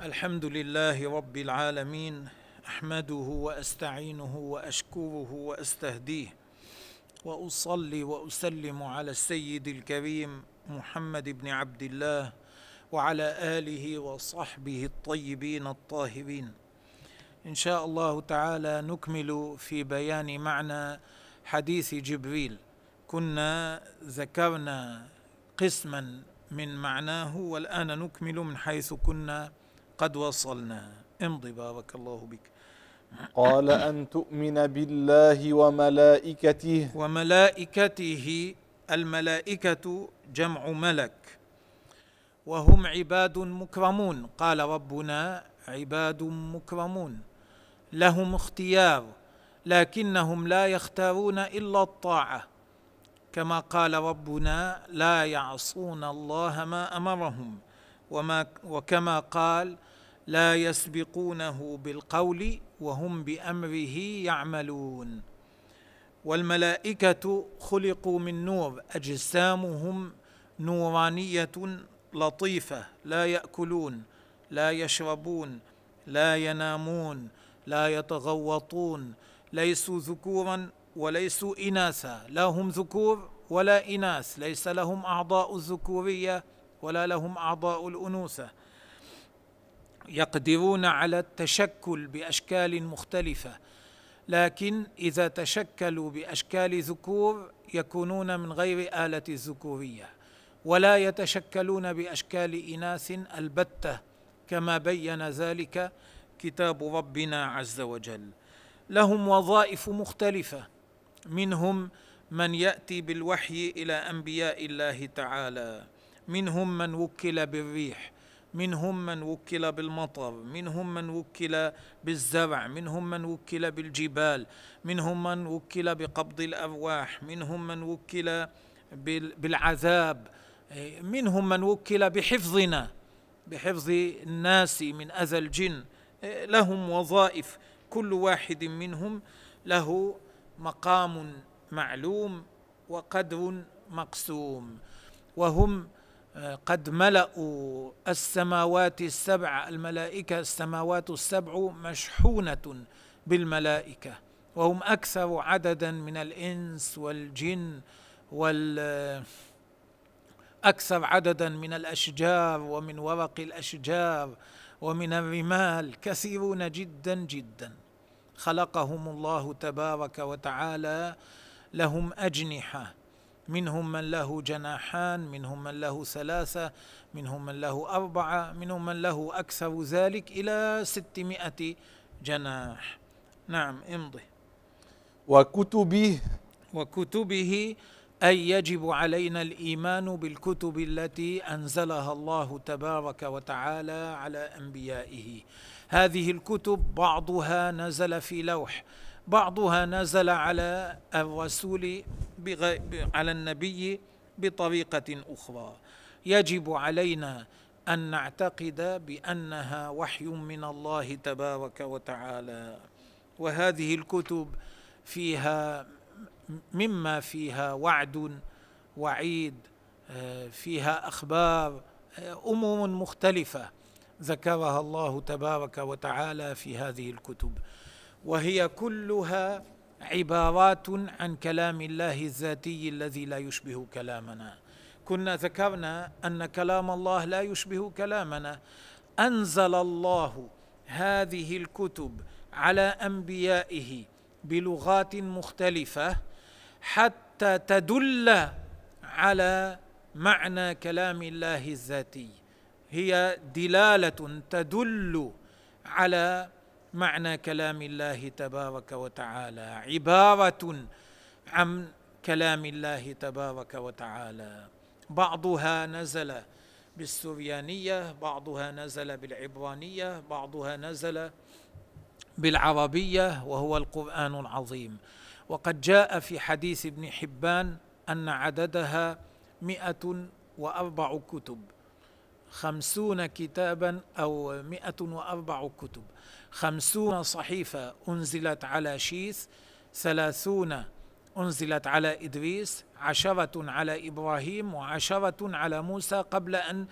الحمد لله رب العالمين أحمده وأستعينه وأشكره وأستهديه وأصلي وأسلم على السيد الكريم محمد بن عبد الله وعلى آله وصحبه الطيبين الطاهرين. إن شاء الله تعالى نكمل في بيان معنى حديث جبريل. كنا ذكرنا قسما من معناه والآن نكمل من حيث كنا قد وصلنا. امضي بارك الله بك. قال أن تؤمن بالله وملائكته. وملائكته الملائكة جمع ملك. وهم عباد مكرمون. قال ربنا عباد مكرمون. لهم اختيار لكنهم لا يختارون إلا الطاعة. كما قال ربنا لا يعصون الله ما أمرهم. وما وكما قال لا يسبقونه بالقول وهم بأمره يعملون. والملائكة خلقوا من نور أجسامهم نورانية لطيفة لا يأكلون لا يشربون لا ينامون لا يتغوطون ليسوا ذكورا وليسوا إناثا. لا هم ذكور ولا إناث ليس لهم أعضاء الذكورية ولا لهم أعضاء الأنوثة. يقدرون على التشكل بأشكال مختلفة لكن إذا تشكلوا بأشكال ذكور يكونون من غير آلة الذكورية ولا يتشكلون بأشكال إناث البتة كما بين ذلك كتاب ربنا عز وجل. لهم وظائف مختلفة منهم من يأتي بالوحي إلى أنبياء الله تعالى منهم من وكل بالريح منهم من وكل بالمطر منهم من وكل بالزرع منهم من وكل بالجبال منهم من وكل بقبض الأرواح منهم من وكل بالعذاب منهم من وكل بحفظنا بحفظ الناس من أذى الجن لهم وظائف كل واحد منهم له مقام معلوم وقدر مقسوم وهم قد ملأوا السماوات السبع الملائكة السماوات السبع مشحونة بالملائكة وهم أكثر عددا من الإنس والجن وال أكثر عددا من الأشجار ومن ورق الأشجار ومن الرمال كثيرون جدا جدا. خلقهم الله تبارك وتعالى لهم أجنحة. منهم من له جناحان منهم من له ثلاثة منهم من له أربعة منهم من له أكثر ذلك إلى ستمائة جناح. نعم امضي. وكتبه وكتبه أي يجب علينا الإيمان بالكتب التي أنزلها الله تبارك وتعالى على أنبيائه. هذه الكتب بعضها نزل في لوح. بعضها نزل على الرسول. على النبي بطريقة أخرى يجب علينا أن نعتقد بأنها وحي من الله تبارك وتعالى وهذه الكتب فيها مما فيها وعد وعيد فيها أخبار أمور مختلفة ذكرها الله تبارك وتعالى في هذه الكتب وهي كلها عبارات عن كلام الله الذاتي الذي لا يشبه كلامنا. كنا ذكرنا أن كلام الله لا يشبه كلامنا. أنزل الله هذه الكتب على أنبيائه بلغات مختلفة حتى تدل على معنى كلام الله الذاتي. هي دلالة تدل على معنى كلام الله تبارك وتعالى. عبارة عن كلام الله تبارك وتعالى. بعضها نزل بالسريانية بعضها نزل بالعبرانية بعضها نزل بالعربية وهو القرآن العظيم. وقد جاء في حديث ابن حبان أن عددها مئة وأربع كتب. خمسون كتابا أو مئة وأربع كتب. خمسون صحيفة أنزلت على شيث. ثلاثون أنزلت على إدريس. عشرة على إبراهيم. وعشرة على موسى قبل أن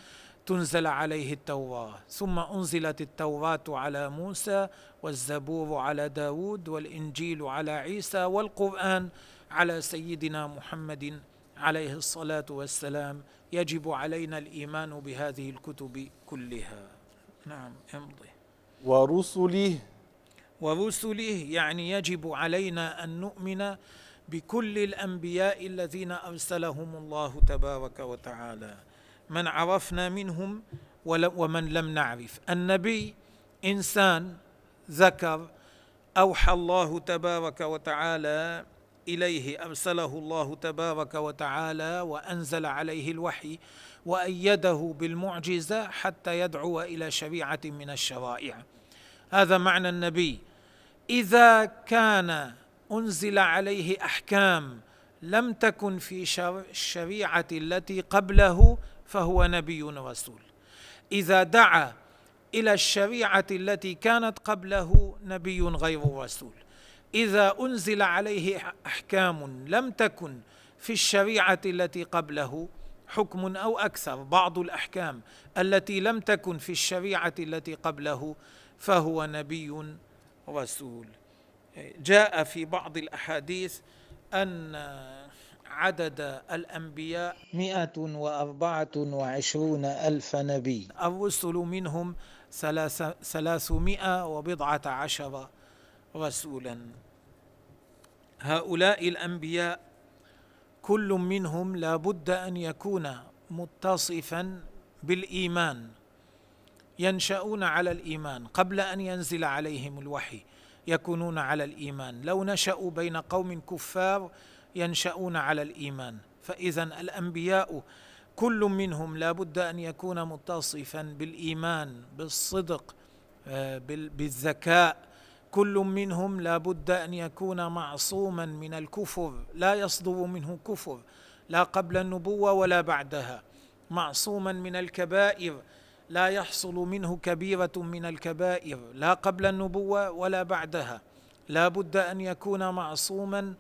تنزل عليه التوراة. ثم أنزلت التوراة على موسى والزبور على داود والإنجيل على عيسى والقرآن على سيدنا محمد عليه الصلاة والسلام يجب علينا الإيمان بهذه الكتب كلها. نعم امضي. ورسله. ورسله يعني يجب علينا أن نؤمن بكل الأنبياء الذين أرسلهم الله تبارك وتعالى. من عرفنا منهم ومن لم نعرف. النبي إنسان ذكر أوحى الله تبارك وتعالى إليه أرسله الله تبارك وتعالى وأنزل عليه الوحي وأيده بالمعجزة حتى يدعو إلى شريعة من الشرائع. هذا معنى النبي. إذا كان أنزل عليه أحكام لم تكن في الشريعة التي قبله فهو نبي رسول إذا دعا إلى الشريعة التي كانت قبله نبي غير رسول إذا أنزل عليه أحكام لم تكن في الشريعة التي قبله حكم أو أكثر بعض الأحكام التي لم تكن في الشريعة التي قبله فهو نبي رسول. جاء في بعض الأحاديث أن عدد الأنبياء مئة وأربعة وعشرون ألف نبي. الرسل منهم ثلاثمائة وبضعة عشر رسولا. هؤلاء الأنبياء كل منهم لا بد أن يكون متصفا بالإيمان ينشأون على الإيمان قبل أن ينزل عليهم الوحي يكونون على الإيمان. لو نشأوا بين قوم كفار ينشأون على الإيمان. فإذا الأنبياء كل منهم لا بد أن يكون متصفا بالإيمان بالصدق آه، بالذكاء كل منهم لا بد أن يكون معصوما من الكفر لا يصدر منه كفر لا قبل النبوة ولا بعدها. معصوما من الكبائر لا يحصل منه كبيرة من الكبائر لا قبل النبوة ولا بعدها. لا بد أن يكون معصوما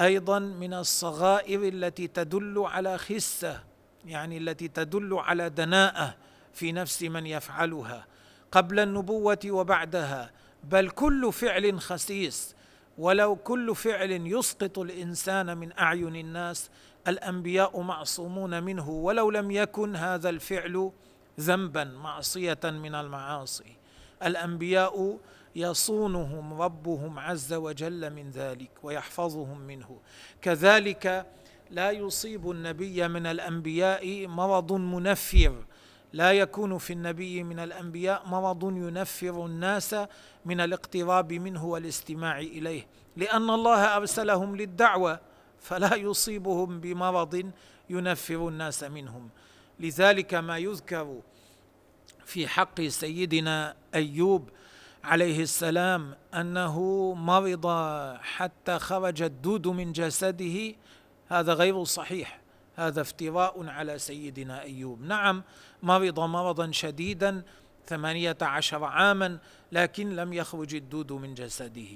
أيضا من الصغائر التي تدل على خسة يعني التي تدل على دناءة في نفس من يفعلها. قبل النبوة وبعدها. بل كل فعل خسيس ولو كل فعل يسقط الإنسان من أعين الناس الأنبياء معصومون منه ولو لم يكن هذا الفعل ذنبا معصية من المعاصي. الأنبياء يصونهم ربهم عز وجل من ذلك ويحفظهم منه. كذلك لا يصيب النبي من الأنبياء مرض منفر لا يكون في النبي من الأنبياء مرض ينفر الناس من الاقتراب منه والاستماع إليه. لأن الله أرسلهم للدعوة فلا يصيبهم بمرض ينفر الناس منهم. لذلك ما يذكر في حق سيدنا أيوب عليه السلام أنه مرض حتى خرج الدود من جسده. هذا غير صحيح. هذا افتراء على سيدنا أيوب. نعم مرض مرضا شديدا ثمانية عشر عاما لكن لم يخرج الدود من جسده.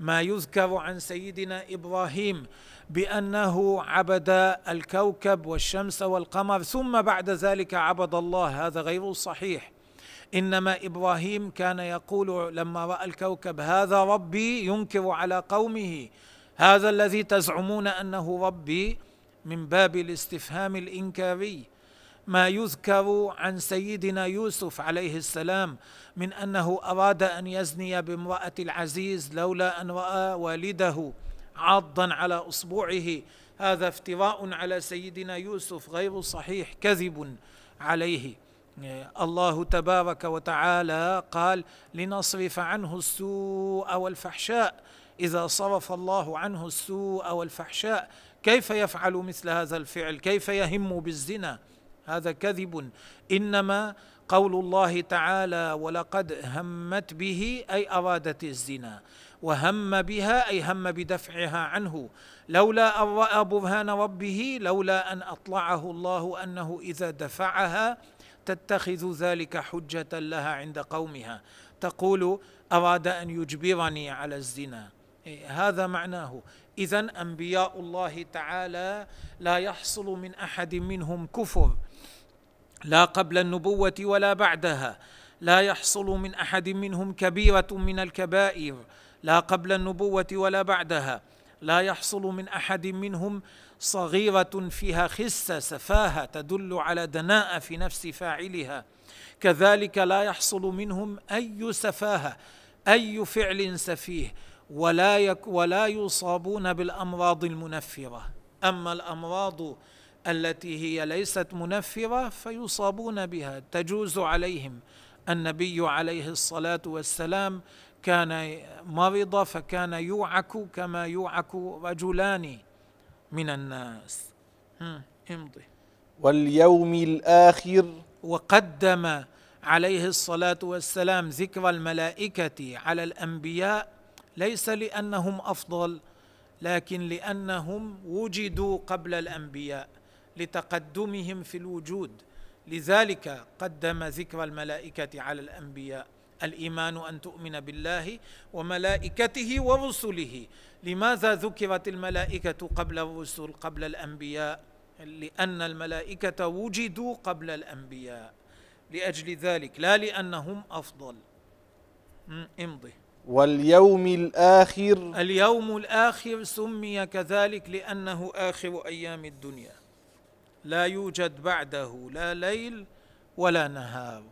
ما يذكر عن سيدنا إبراهيم بأنه عبد الكوكب والشمس والقمر ثم بعد ذلك عبد الله. هذا غير صحيح. إنما إبراهيم كان يقول لما رأى الكوكب هذا ربي ينكر على قومه. هذا الذي تزعمون أنه ربي؟ من باب الاستفهام الإنكاري ما يذكر عن سيدنا يوسف عليه السلام من أنه أراد أن يزني بامرأة العزيز لولا أن رأى والده عاضا على أصبعه. هذا افتراء على سيدنا يوسف غير صحيح كذب عليه. الله تبارك وتعالى قال لنصرف عنه السوء والفحشاء. إذا صرف الله عنه السوء والفحشاء كيف يفعل مثل هذا الفعل؟ كيف يهم بالزنا؟ هذا كذب. إنما قول الله تعالى ولقد همت به أي أرادت الزنا. وهم بها أي هم بدفعها عنه. لولا أن رأى برهان ربه لولا أن أطلعه الله أنه إذا دفعها تتخذ ذلك حجة لها عند قومها. تقول أراد أن يجبرني على الزنا. إيه، هذا معناه. اذا أنبياء الله تعالى لا يحصل من أحد منهم كفر. لا قبل النبوة ولا بعدها. لا يحصل من أحد منهم كبيرة من الكبائر. لا قبل النبوة ولا بعدها. لا يحصل من أحد منهم صغيرة فيها خسة سفاهة تدل على دناءة في نفس فاعلها. كذلك لا يحصل منهم أي سفاهة أي فعل سفيه. ولا يك ولا يصابون بالأمراض المنفرة. أما الأمراض التي هي ليست منفرة فيصابون بها. تجوز عليهم. النبي عليه الصلاة والسلام كان مرض فكان يوعك كما يوعك رجلان من الناس. امضي. واليوم الآخر. وقدم عليه الصلاة والسلام ذكر الملائكة على الأنبياء ليس لأنهم أفضل لكن لأنهم وجدوا قبل الأنبياء لتقدمهم في الوجود. لذلك قدم ذكر الملائكة على الأنبياء الإيمان أن تؤمن بالله وملائكته ورسله. لماذا ذكرت الملائكة قبل الرسل قبل الأنبياء؟ لأن الملائكة وجدوا قبل الأنبياء. لأجل ذلك لا لأنهم أفضل. امضي. واليوم الآخر. اليوم الآخر سمي كذلك لأنه آخر أيام الدنيا. لا يوجد بعده لا ليل ولا نهار.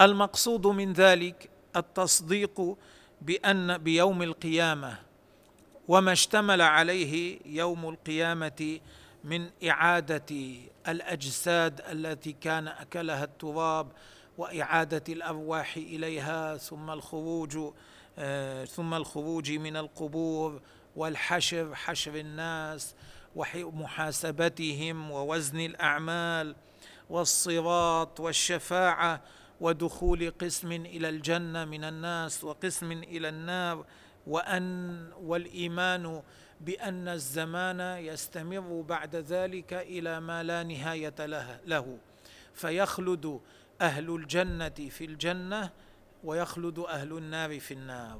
المقصود من ذلك التصديق بأن بيوم القيامة وما اشتمل عليه يوم القيامة من إعادة الأجساد التي كان أكلها التراب وإعادة الأرواح إليها ثم الخروج ثم الخروج من القبور والحشر حشر الناس ومحاسبتهم ووزن الأعمال والصراط والشفاعة ودخول قسم إلى الجنة من الناس وقسم إلى النار وان والإيمان بأن الزمان يستمر بعد ذلك إلى ما لا نهاية له. فيخلد أهل الجنة في الجنة ويخلد أهل النار في النار.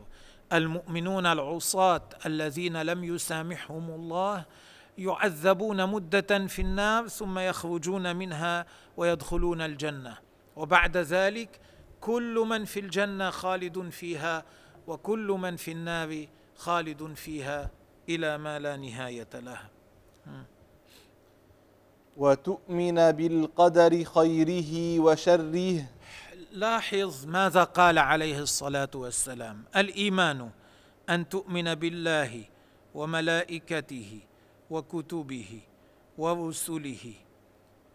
المؤمنون العصاة الذين لم يسامحهم الله يعذبون مدة في النار ثم يخرجون منها ويدخلون الجنة. وبعد ذلك كل من في الجنة خالد فيها وكل من في النار خالد فيها إلى ما لا نهاية له وتؤمن بالقدر خيره وشره. لاحظ ماذا قال عليه الصلاة والسلام. الإيمان أن تؤمن بالله وملائكته وكتبه ورسله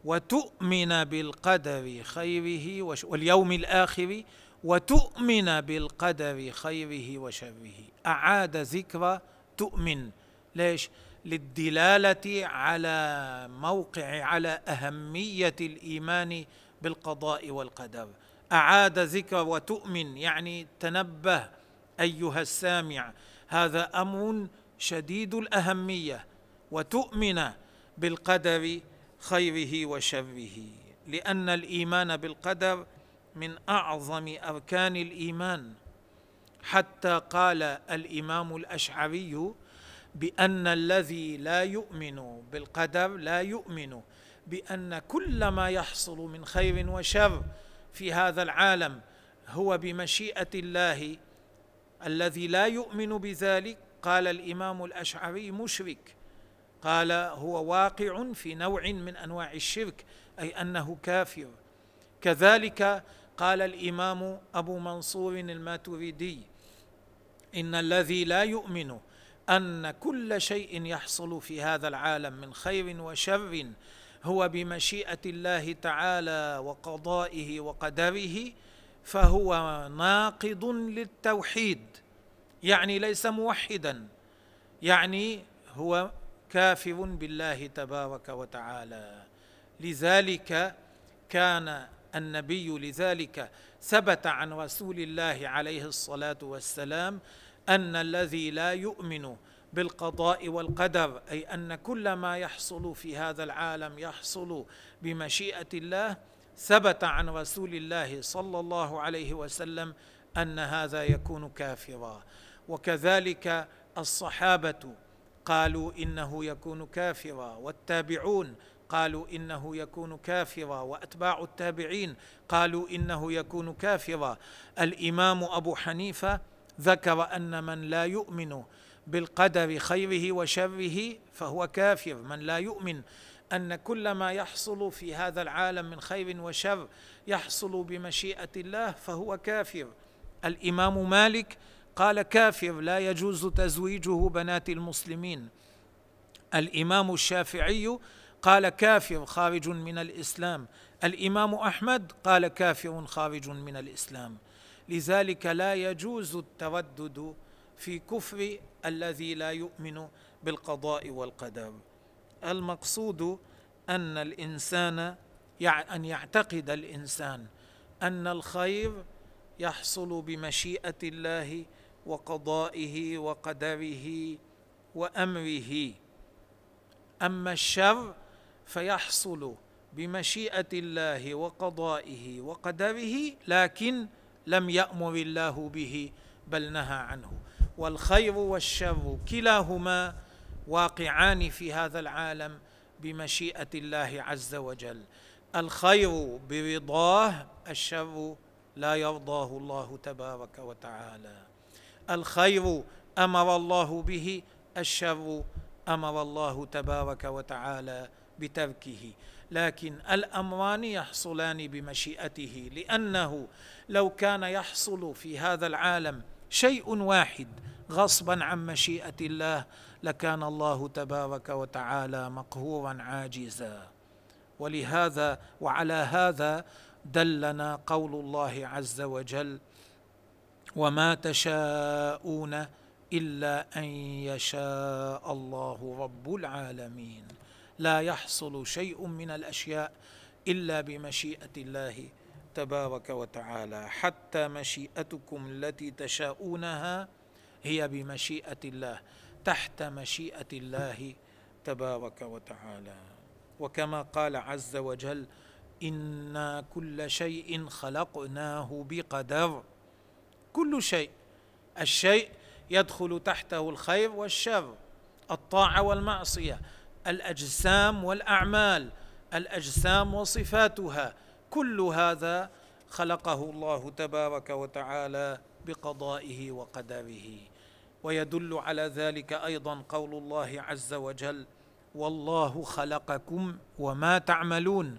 وتؤمن بالقدر خيره واليوم الآخر وتؤمن بالقدر خيره وشره. أعاد ذكر تؤمن. ليش؟ للدلالة على موقع على أهمية الإيمان بالقضاء والقدر. أعاد ذكر وتؤمن يعني تنبه أيها السامع هذا أمر شديد الأهمية وتؤمن بالقدر خيره وشره لأن الإيمان بالقدر من أعظم أركان الإيمان. حتى قال الإمام الأشعري بأن الذي لا يؤمن بالقدر لا يؤمن بأن كل ما يحصل من خير وشر في هذا العالم هو بمشيئة الله الذي لا يؤمن بذلك. قال الإمام الأشعري مشرك. قال هو واقع في نوع من أنواع الشرك أي أنه كافر. كذلك قال الإمام أبو منصور الماتريدي إن الذي لا يؤمن أن كل شيء يحصل في هذا العالم من خير وشر هو بمشيئة الله تعالى وقضائه وقدره فهو ناقض للتوحيد يعني ليس موحدا يعني هو كافر بالله تبارك وتعالى. لذلك كان النبي لذلك ثبت عن رسول الله عليه الصلاة والسلام أن الذي لا يؤمن بالقضاء والقدر أي أن كل ما يحصل في هذا العالم يحصل بمشيئة الله. ثبت عن رسول الله صلى الله عليه وسلم أن هذا يكون كافرا. وكذلك الصحابة قالوا إنه يكون كافرا والتابعون قالوا إنه يكون كافرا وأتباع التابعين قالوا إنه يكون كافرا. الإمام أبو حنيفة ذكر أن من لا يؤمن بالقدر خيره وشره فهو كافر. من لا يؤمن أن كل ما يحصل في هذا العالم من خير وشر يحصل بمشيئة الله فهو كافر. الإمام مالك قال كافر لا يجوز تزويجه بنات المسلمين. الإمام الشافعي قال كافر خارج من الإسلام. الإمام أحمد قال كافر خارج من الإسلام. لذلك لا يجوز التردد في كفر الذي لا يؤمن بالقضاء والقدر. المقصود أن الإنسان أن يعتقد الإنسان أن الخير يحصل بمشيئة الله وقضائه وقدره وأمره. أما الشر فيحصل بمشيئة الله وقضائه وقدره لكن لم يأمر الله به بل نهى عنه. والخير والشر كلاهما واقعان في هذا العالم بمشيئة الله عز وجل. الخير برضاه الشر لا يرضاه الله تبارك وتعالى. الخير أمر الله به الشر أمر الله تبارك وتعالى بتركه. لكن الأمران يحصلان بمشيئته لأنه لو كان يحصل في هذا العالم شيء واحد غصبا عن مشيئة الله لكان الله تبارك وتعالى مقهورا عاجزا. ولهذا وعلى هذا دلنا قول الله عز وجل وما تشاءون إلا أن يشاء الله رب العالمين. لا يحصل شيء من الأشياء إلا بمشيئة الله تبارك وتعالى حتى مشيئتكم التي تشاءونها هي بمشيئة الله تحت مشيئة الله تبارك وتعالى. وكما قال عز وجل إنا كل شيء خلقناه بقدر. كل شيء. الشيء يدخل تحته الخير والشر الطاعة والمعصية الأجسام والأعمال الأجسام وصفاتها كل هذا خلقه الله تبارك وتعالى بقضائه وقدره. ويدل على ذلك أيضا قول الله عز وجل والله خلقكم وما تعملون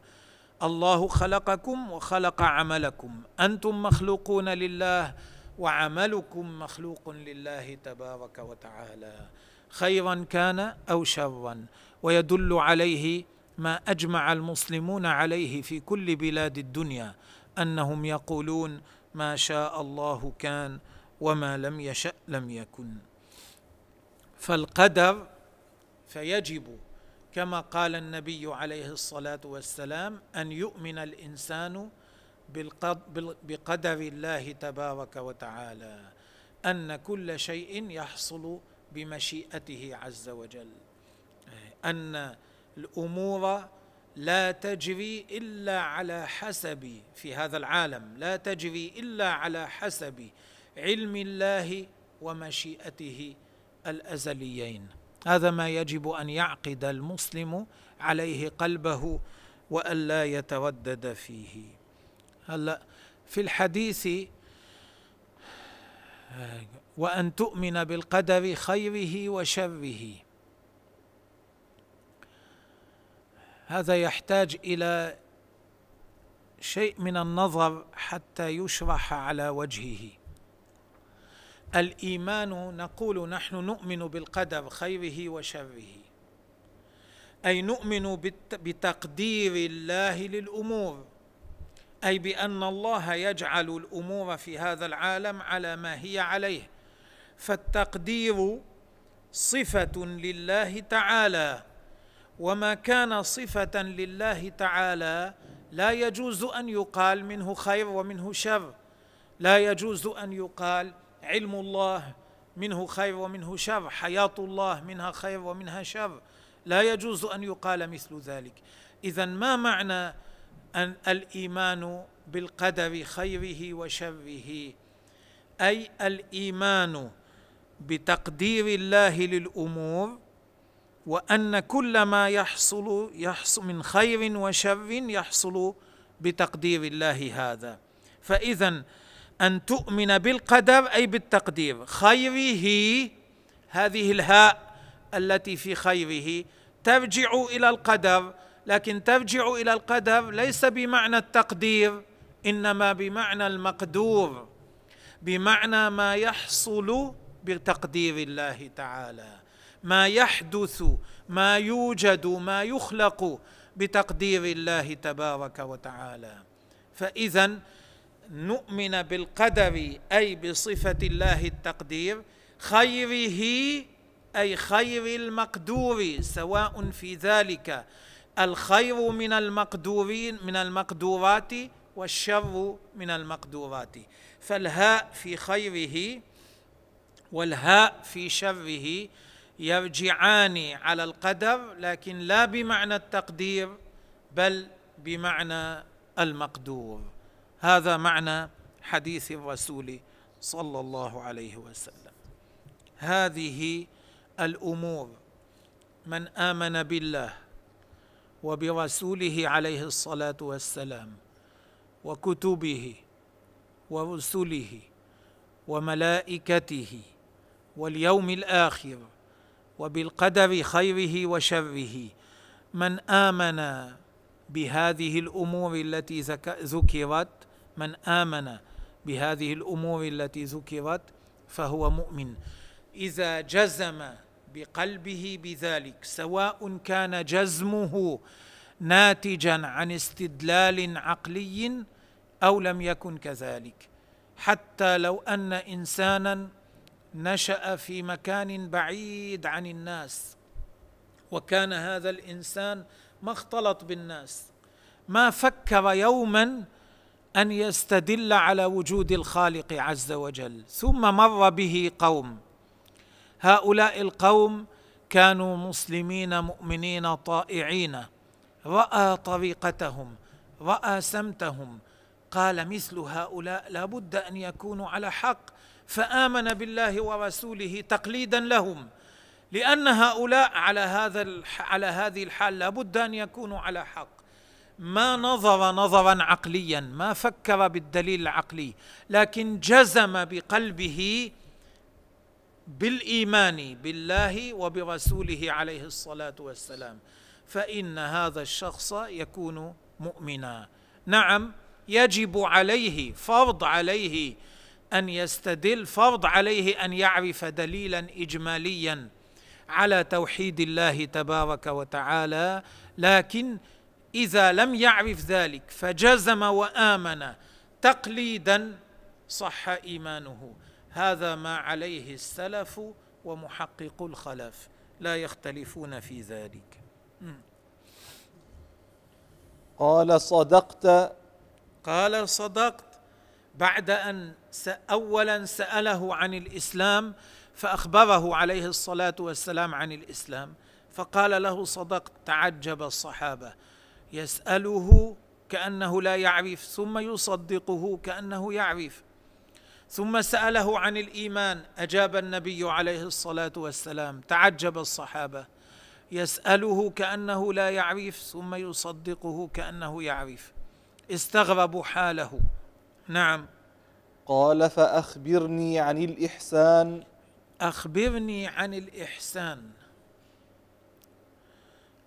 الله خلقكم وخلق عملكم. أنتم مخلوقون لله وعملكم مخلوق لله تبارك وتعالى خيرا كان أو شرا. ويدل عليه ما أجمع المسلمون عليه في كل بلاد الدنيا أنهم يقولون ما شاء الله كان وما لم يشأ لم يكن. فالقدر فيجب كما قال النبي عليه الصلاة والسلام أن يؤمن الإنسان بقدر الله تبارك وتعالى أن كل شيء يحصل بمشيئته عز وجل. أن الأمور لا تجري إلا على حسب في هذا العالم لا تجري إلا على حسب علم الله ومشيئته الأزليين. هذا ما يجب أن يعقد المسلم عليه قلبه والا يتردد فيه. هلا في الحديث وأن تؤمن بالقدر خيره وشره. هذا يحتاج إلى شيء من النظر حتى يشرح على وجهه. الإيمان نقول نحن نؤمن بالقدر خيره وشره. أي نؤمن بتقدير الله للأمور. أي بأن الله يجعل الأمور في هذا العالم على ما هي عليه. فالتقدير صفة لله تعالى. وما كان صفة لله تعالى لا يجوز أن يقال منه خير ومنه شر. لا يجوز أن يقال علم الله منه خير ومنه شر حياة الله منها خير ومنها شر. لا يجوز أن يقال مثل ذلك. إذا ما معنى أن الإيمان بالقدر خيره وشره؟ أي الإيمان بتقدير الله للأمور وأن كل ما يحصل يحصل من خير وشر يحصل بتقدير الله هذا. فاذا أن تؤمن بالقدر أي بالتقدير. خيره هذه الهاء التي في خيره ترجع إلى القدر. لكن ترجع إلى القدر ليس بمعنى التقدير إنما بمعنى المقدور. بمعنى ما يحصل بتقدير الله تعالى. ما يحدث ما يوجد ما يخلق بتقدير الله تبارك وتعالى. فإذا نؤمن بالقدر أي بصفة الله التقدير خيره أي خير المقدور سواء في ذلك الخير من المقدورين من المقدورات والشر من المقدورات. فالهاء في خيره والهاء في شره يرجعان على القدر لكن لا بمعنى التقدير بل بمعنى المقدور. هذا معنى حديث الرسول صلى الله عليه وسلم. هذه الأمور من آمن بالله وبرسوله عليه الصلاة والسلام وكتبه ورسله وملائكته واليوم الآخر وبالقدر خيره وشره. من آمن بهذه الأمور التي ذكرت من آمن بهذه الأمور التي ذكرت فهو مؤمن. إذا جزم بقلبه بذلك سواء كان جزمه ناتجا عن استدلال عقلي أو لم يكن كذلك. حتى لو أن انسانا نشأ في مكان بعيد عن الناس وكان هذا الإنسان ما اختلط بالناس. ما فكر يوما أن يستدل على وجود الخالق عز وجل ثم مر به قوم. هؤلاء القوم كانوا مسلمين مؤمنين طائعين. رأى طريقتهم رأى سمتهم. قال مثل هؤلاء لابد أن يكونوا على حق فآمن بالله ورسوله تقليدا لهم لأن هؤلاء على هذا على هذه الحال لابد أن يكونوا على حق. ما نظر نظرا عقليا ما فكر بالدليل العقلي لكن جزم بقلبه بالإيمان بالله وبرسوله عليه الصلاة والسلام. فإن هذا الشخص يكون مؤمنا. نعم يجب عليه فرض عليه أن يستدل فرض عليه أن يعرف دليلا اجماليا على توحيد الله تبارك وتعالى لكن إذا لم يعرف ذلك فجزم وآمن تقليدا صح إيمانه. هذا ما عليه السلف ومحقق الخلف لا يختلفون في ذلك. قال صدقت. قال صدقت. بعد أن اولا سأله عن الإسلام فأخبره عليه الصلاة والسلام عن الإسلام فقال له صدقت تعجب الصحابة. يسأله كأنه لا يعرف ثم يصدقه كأنه يعرف. ثم سأله عن الإيمان أجاب النبي عليه الصلاة والسلام تعجب الصحابة. يسأله كأنه لا يعرف ثم يصدقه كأنه يعرف. استغربوا حاله. نعم. قال فأخبرني عن الإحسان. أخبرني عن الإحسان.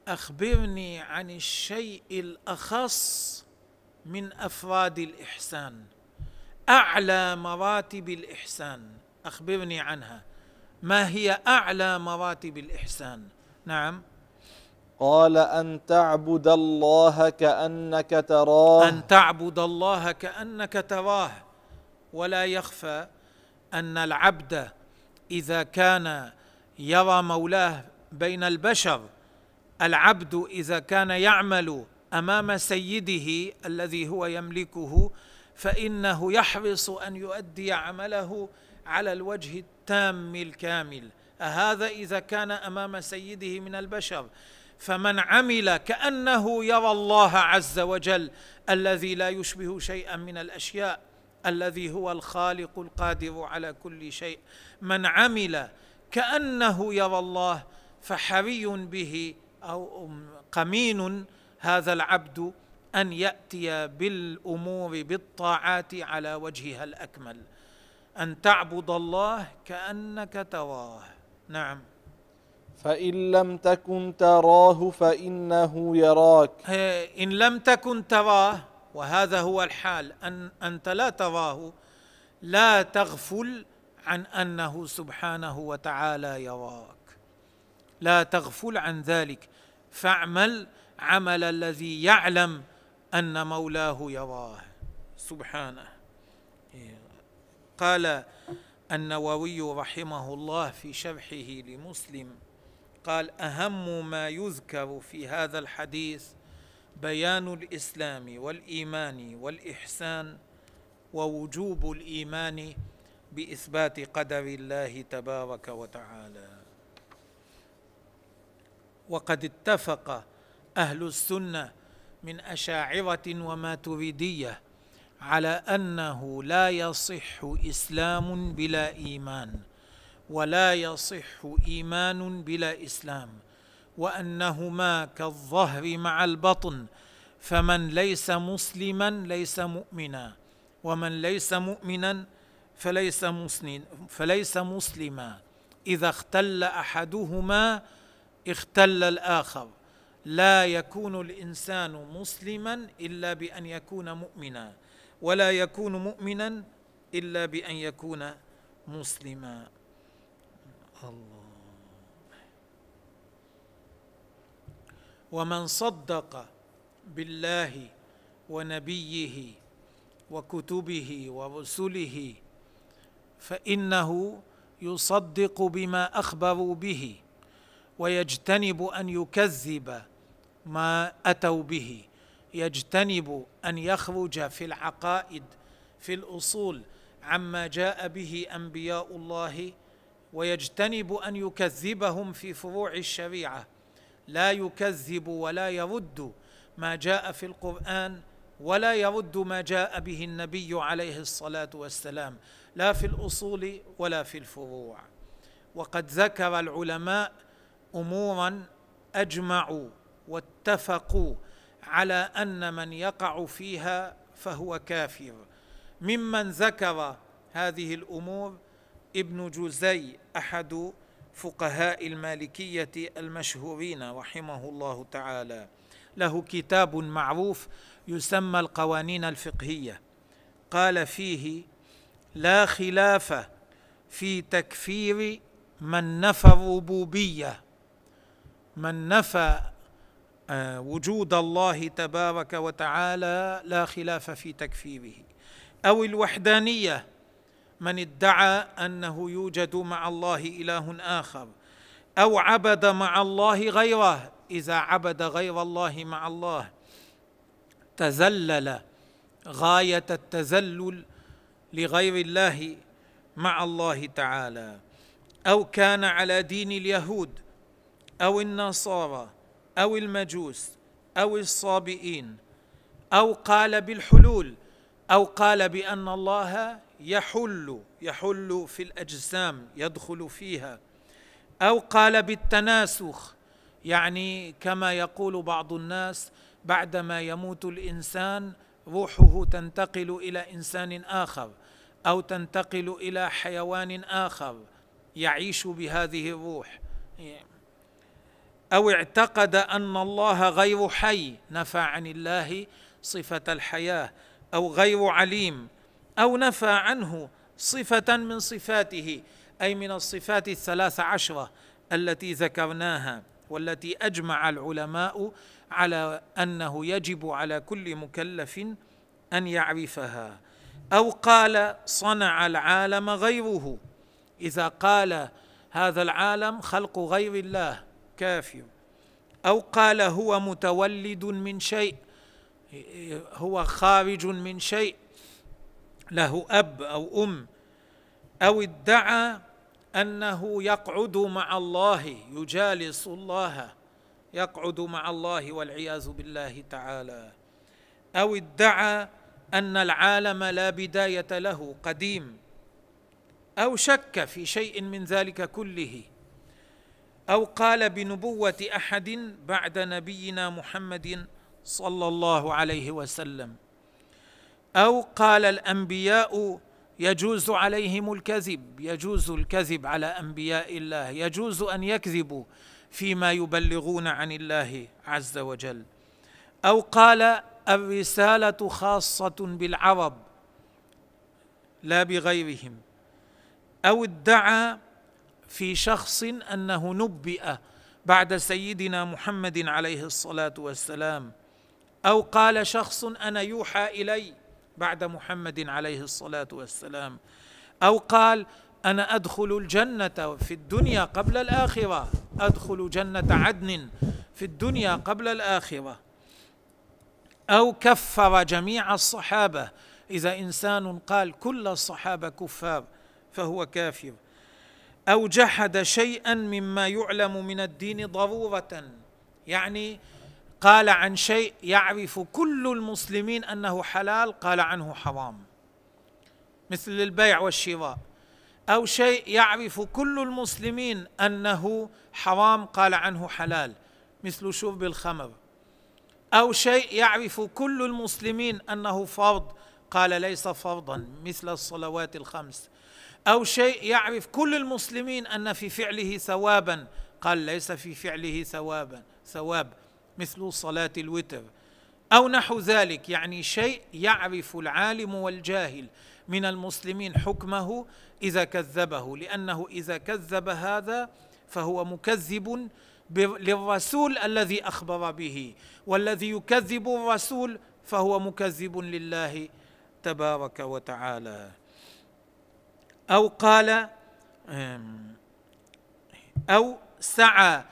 أخبرني عن الشيء الأخص من أفراد الإحسان. أعلى مراتب الإحسان. أخبرني عنها. ما هي أعلى مراتب الإحسان؟ نعم. قال أن تعبد الله كأنك تراه. أن تعبد الله كأنك تراه. ولا يخفى أن العبد إذا كان يرى مولاه بين البشر العبد إذا كان يعمل أمام سيده الذي هو يملكه فإنه يحرص أن يؤدي عمله على الوجه التام الكامل. هذا إذا كان أمام سيده من البشر. فمن عمل كأنه يرى الله عز وجل الذي لا يشبه شيئا من الأشياء الذي هو الخالق القادر على كل شيء. من عمل كأنه يرى الله فحري به أو قمين هذا العبد أن يأتي بالأمور بالطاعات على وجهها الأكمل. أن تعبد الله كأنك تراه. نعم. فإن لم تكن تراه فإنه يراك. إن لم تكن تراه وهذا هو الحال أن أنت لا تراه لا تغفل عن أنه سبحانه وتعالى يراك. لا تغفل عن ذلك. فاعمل عمل الذي يعلم أن مولاه يراه. سبحانه. قال النووي رحمه الله في شرحه لمسلم قال أهم ما يذكر في هذا الحديث بيان الإسلام والإيمان والإحسان ووجوب الإيمان بإثبات قدر الله تبارك وتعالى. وقد اتفق أهل السنة من أشاعرة وماتريدية على أنه لا يصح إسلام بلا إيمان. ولا يصح إيمان بلا إسلام وأنهما كالظهر مع البطن فمن ليس مسلما ليس مؤمنا ومن ليس مؤمنا فليس مسلم فليس مسلما إذا اختل أحدهما اختل الآخر. لا يكون الإنسان مسلما إلا بأن يكون مؤمنا ولا يكون مؤمنا إلا بأن يكون مسلما. الله. ومن صدق بالله ونبيه وكتبه ورسله فإنه يصدق بما أخبروا به ويجتنب أن يكذب ما أتوا به. يجتنب أن يخرج في العقائد في الأصول عما جاء به أنبياء الله ويجتنب أن يكذبهم في فروع الشريعة. لا يكذب ولا يرد ما جاء في القرآن ولا يرد ما جاء به النبي عليه الصلاة والسلام لا في الأصول ولا في الفروع. وقد ذكر العلماء أمورا أجمعوا واتفقوا على أن من يقع فيها فهو كافر. ممن ذكر هذه الأمور ابن جزي أحد فقهاء المالكية المشهورين رحمه الله تعالى. له كتاب معروف يسمى القوانين الفقهية. قال فيه لا خلاف في تكفير من نفى الربوبية. من نفى آه، وجود الله تبارك وتعالى لا خلاف في تكفيره. أو الوحدانية من ادعى أنه يوجد مع الله إله آخر أو عبد مع الله غيره إذا عبد غير الله مع الله. تذلل غاية التذلل لغير الله مع الله تعالى. أو كان على دين اليهود أو النصارى أو المجوس أو الصابئين أو قال بالحلول أو قال بأن الله يحل يحل في الأجسام يدخل فيها. أو قال بالتناسخ يعني كما يقول بعض الناس بعدما يموت الإنسان روحه تنتقل إلى إنسان آخر أو تنتقل إلى حيوان آخر يعيش بهذه الروح. أو اعتقد أن الله غير حي نفى عن الله صفة الحياة أو غير عليم أو نفى عنه صفة من صفاته أي من الصفات الثلاث عشرة التي ذكرناها والتي أجمع العلماء على أنه يجب على كل مكلف أن يعرفها. أو قال صنع العالم غيره إذا قال هذا العالم خلق غير الله كافر أو قال هو متولد من شيء هو خارج من شيء له أب أو أم أو ادعى أنه يقعد مع الله يجالس الله يقعد مع الله والعياذ بالله تعالى. أو ادعى أن العالم لا بداية له قديم. أو شك في شيء من ذلك كله. أو قال بنبوة أحد بعد نبينا محمد صلى الله عليه وسلم. أو قال الأنبياء يجوز عليهم الكذب يجوز الكذب على أنبياء الله يجوز أن يكذبوا فيما يبلغون عن الله عز وجل. أو قال الرسالة خاصة بالعرب لا بغيرهم. أو ادعى في شخص أنه نبئ بعد سيدنا محمد عليه الصلاة والسلام. أو قال شخص أنا يوحى إلي بعد محمد عليه الصلاة والسلام أو قال أنا أدخل الجنة في الدنيا قبل الآخرة أدخل جنة عدن في الدنيا قبل الآخرة. أو كفر جميع الصحابة إذا إنسان قال كل الصحابة كفار فهو كافر. أو جحد شيئا مما يعلم من الدين ضرورة يعني قال عن شيء يعرف كل المسلمين أنه حلال قال عنه حرام مثل البيع والشراء. أو شيء يعرف كل المسلمين أنه حرام قال عنه حلال مثل شرب الخمر. أو شيء يعرف كل المسلمين أنه فرض قال ليس فرضا مثل الصلوات الخمس. أو شيء يعرف كل المسلمين أن في فعله ثوابا قال ليس في فعله ثوابا ثواب. مثل صلاة الوتر أو نحو ذلك يعني شيء يعرف العالم والجاهل من المسلمين حكمه إذا كذبه لأنه إذا كذب هذا فهو مكذب للرسول الذي أخبر به والذي يكذب الرسول فهو مكذب لله تبارك وتعالى. أو قال أو سعى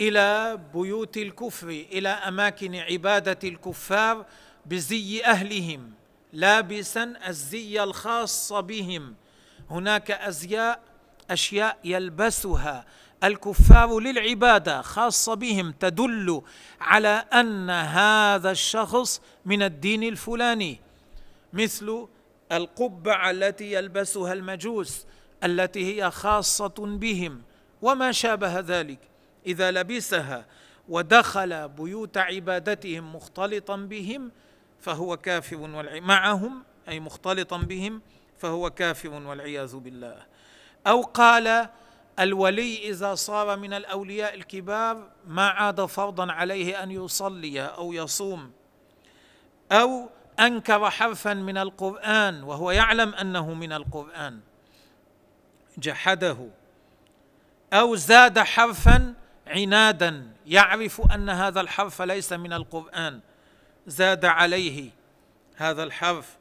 إلى بيوت الكفر إلى أماكن عبادة الكفار بزي أهلهم لابسا الزي الخاص بهم. هناك أزياء أشياء يلبسها الكفار للعبادة خاصة بهم تدل على أن هذا الشخص من الدين الفلاني. مثل القبعه التي يلبسها المجوس التي هي خاصة بهم وما شابه ذلك. إذا لبسها ودخل بيوت عبادتهم مختلطا بهم فهو كافر. معهم أي مختلطا بهم فهو كافر والعياذ بالله. أو قال الولي إذا صار من الأولياء الكبار ما عاد فرضا عليه أن يصلي أو يصوم. أو أنكر حرفا من القرآن وهو يعلم أنه من القرآن. جحده. أو زاد حرفا عنادا يعرف أن هذا الحرف ليس من القرآن. زاد عليه هذا الحرف.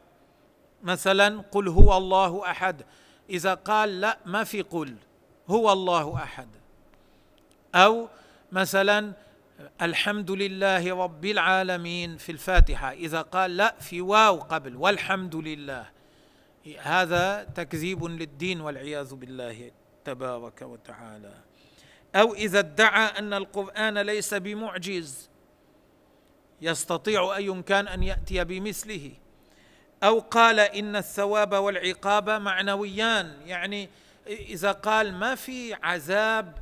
مثلا قل هو الله أحد. إذا قال لا ما في قل. هو الله أحد. أو مثلا الحمد لله رب العالمين في الفاتحة. إذا قال لا في واو قبل. والحمد لله. هذا تكذيب للدين والعياذ بالله تبارك وتعالى. أو إذا ادعى أن القرآن ليس بمعجز يستطيع أي كان أن يأتي بمثله. أو قال إن الثواب والعقاب معنويان يعني إذا قال ما في عذاب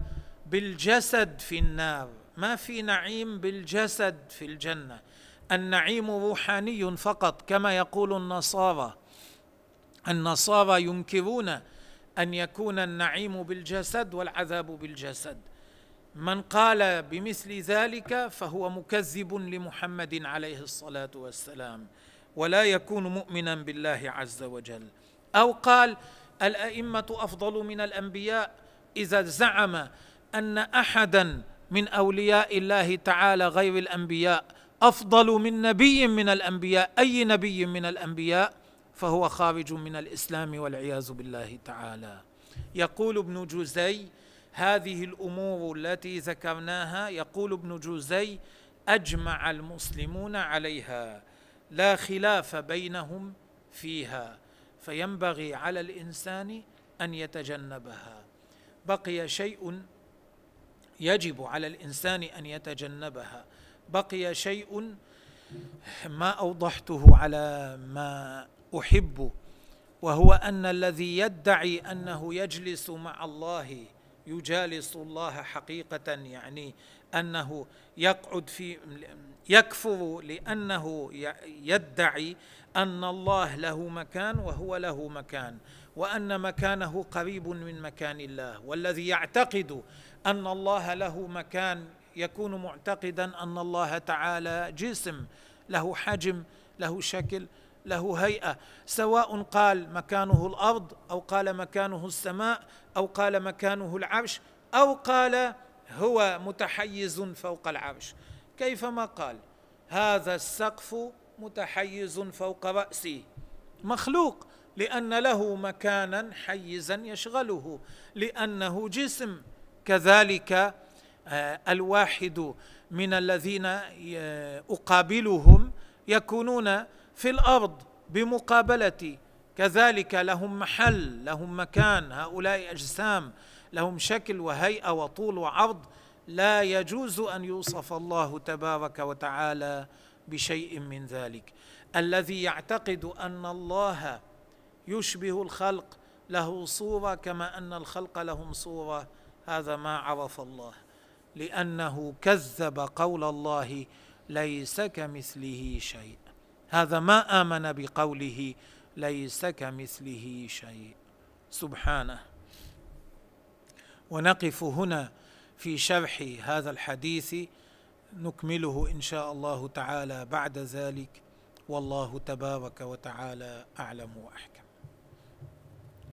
بالجسد في النار ما في نعيم بالجسد في الجنة. النعيم روحاني فقط كما يقول النصارى. النصارى ينكرون أن يكون النعيم بالجسد والعذاب بالجسد. من قال بمثل ذلك فهو مكذب لمحمد عليه الصلاة والسلام ولا يكون مؤمنا بالله عز وجل. أو قال الأئمة أفضل من الأنبياء إذا زعم أن أحدا من أولياء الله تعالى غير الأنبياء أفضل من نبي من الأنبياء. أي نبي من الأنبياء؟ فهو خارج من الإسلام والعياذ بالله تعالى. يقول ابن جوزي هذه الأمور التي ذكرناها يقول ابن جوزي أجمع المسلمون عليها لا خلاف بينهم فيها فينبغي على الإنسان أن يتجنبها. بقي شيء يجب على الإنسان أن يتجنبها. بقي شيء ما أوضحته على ما أحب وهو أن الذي يدعي أنه يجلس مع الله يجالس الله حقيقة يعني أنه يقعد في يكفر لأنه يدعي أن الله له مكان وهو له مكان وأن مكانه قريب من مكان الله والذي يعتقد أن الله له مكان يكون معتقدا أن الله تعالى جسم له حجم له شكل له هيئة سواء قال مكانه الأرض أو قال مكانه السماء أو قال مكانه العرش أو قال هو متحيز فوق العرش. كيفما قال هذا السقف متحيز فوق رأسي. مخلوق لأن له مكانا حيزا يشغله لأنه جسم. كذلك آه، الواحد من الذين آه، أقابلهم يكونون في الأرض بمقابلتي. كذلك لهم محل لهم مكان هؤلاء أجسام لهم شكل وهيئة وطول وعرض. لا يجوز أن يوصف الله تبارك وتعالى بشيء من ذلك. الذي يعتقد أن الله يشبه الخلق له صورة كما أن الخلق لهم صورة هذا ما عرف الله. لأنه كذب قول الله ليس كمثله شيء. هذا ما آمن بقوله ليس كمثله شيء. سبحانه. ونقف هنا في شرح هذا الحديث نكمله إن شاء الله تعالى بعد ذلك. والله تبارك وتعالى أعلم وأحكم.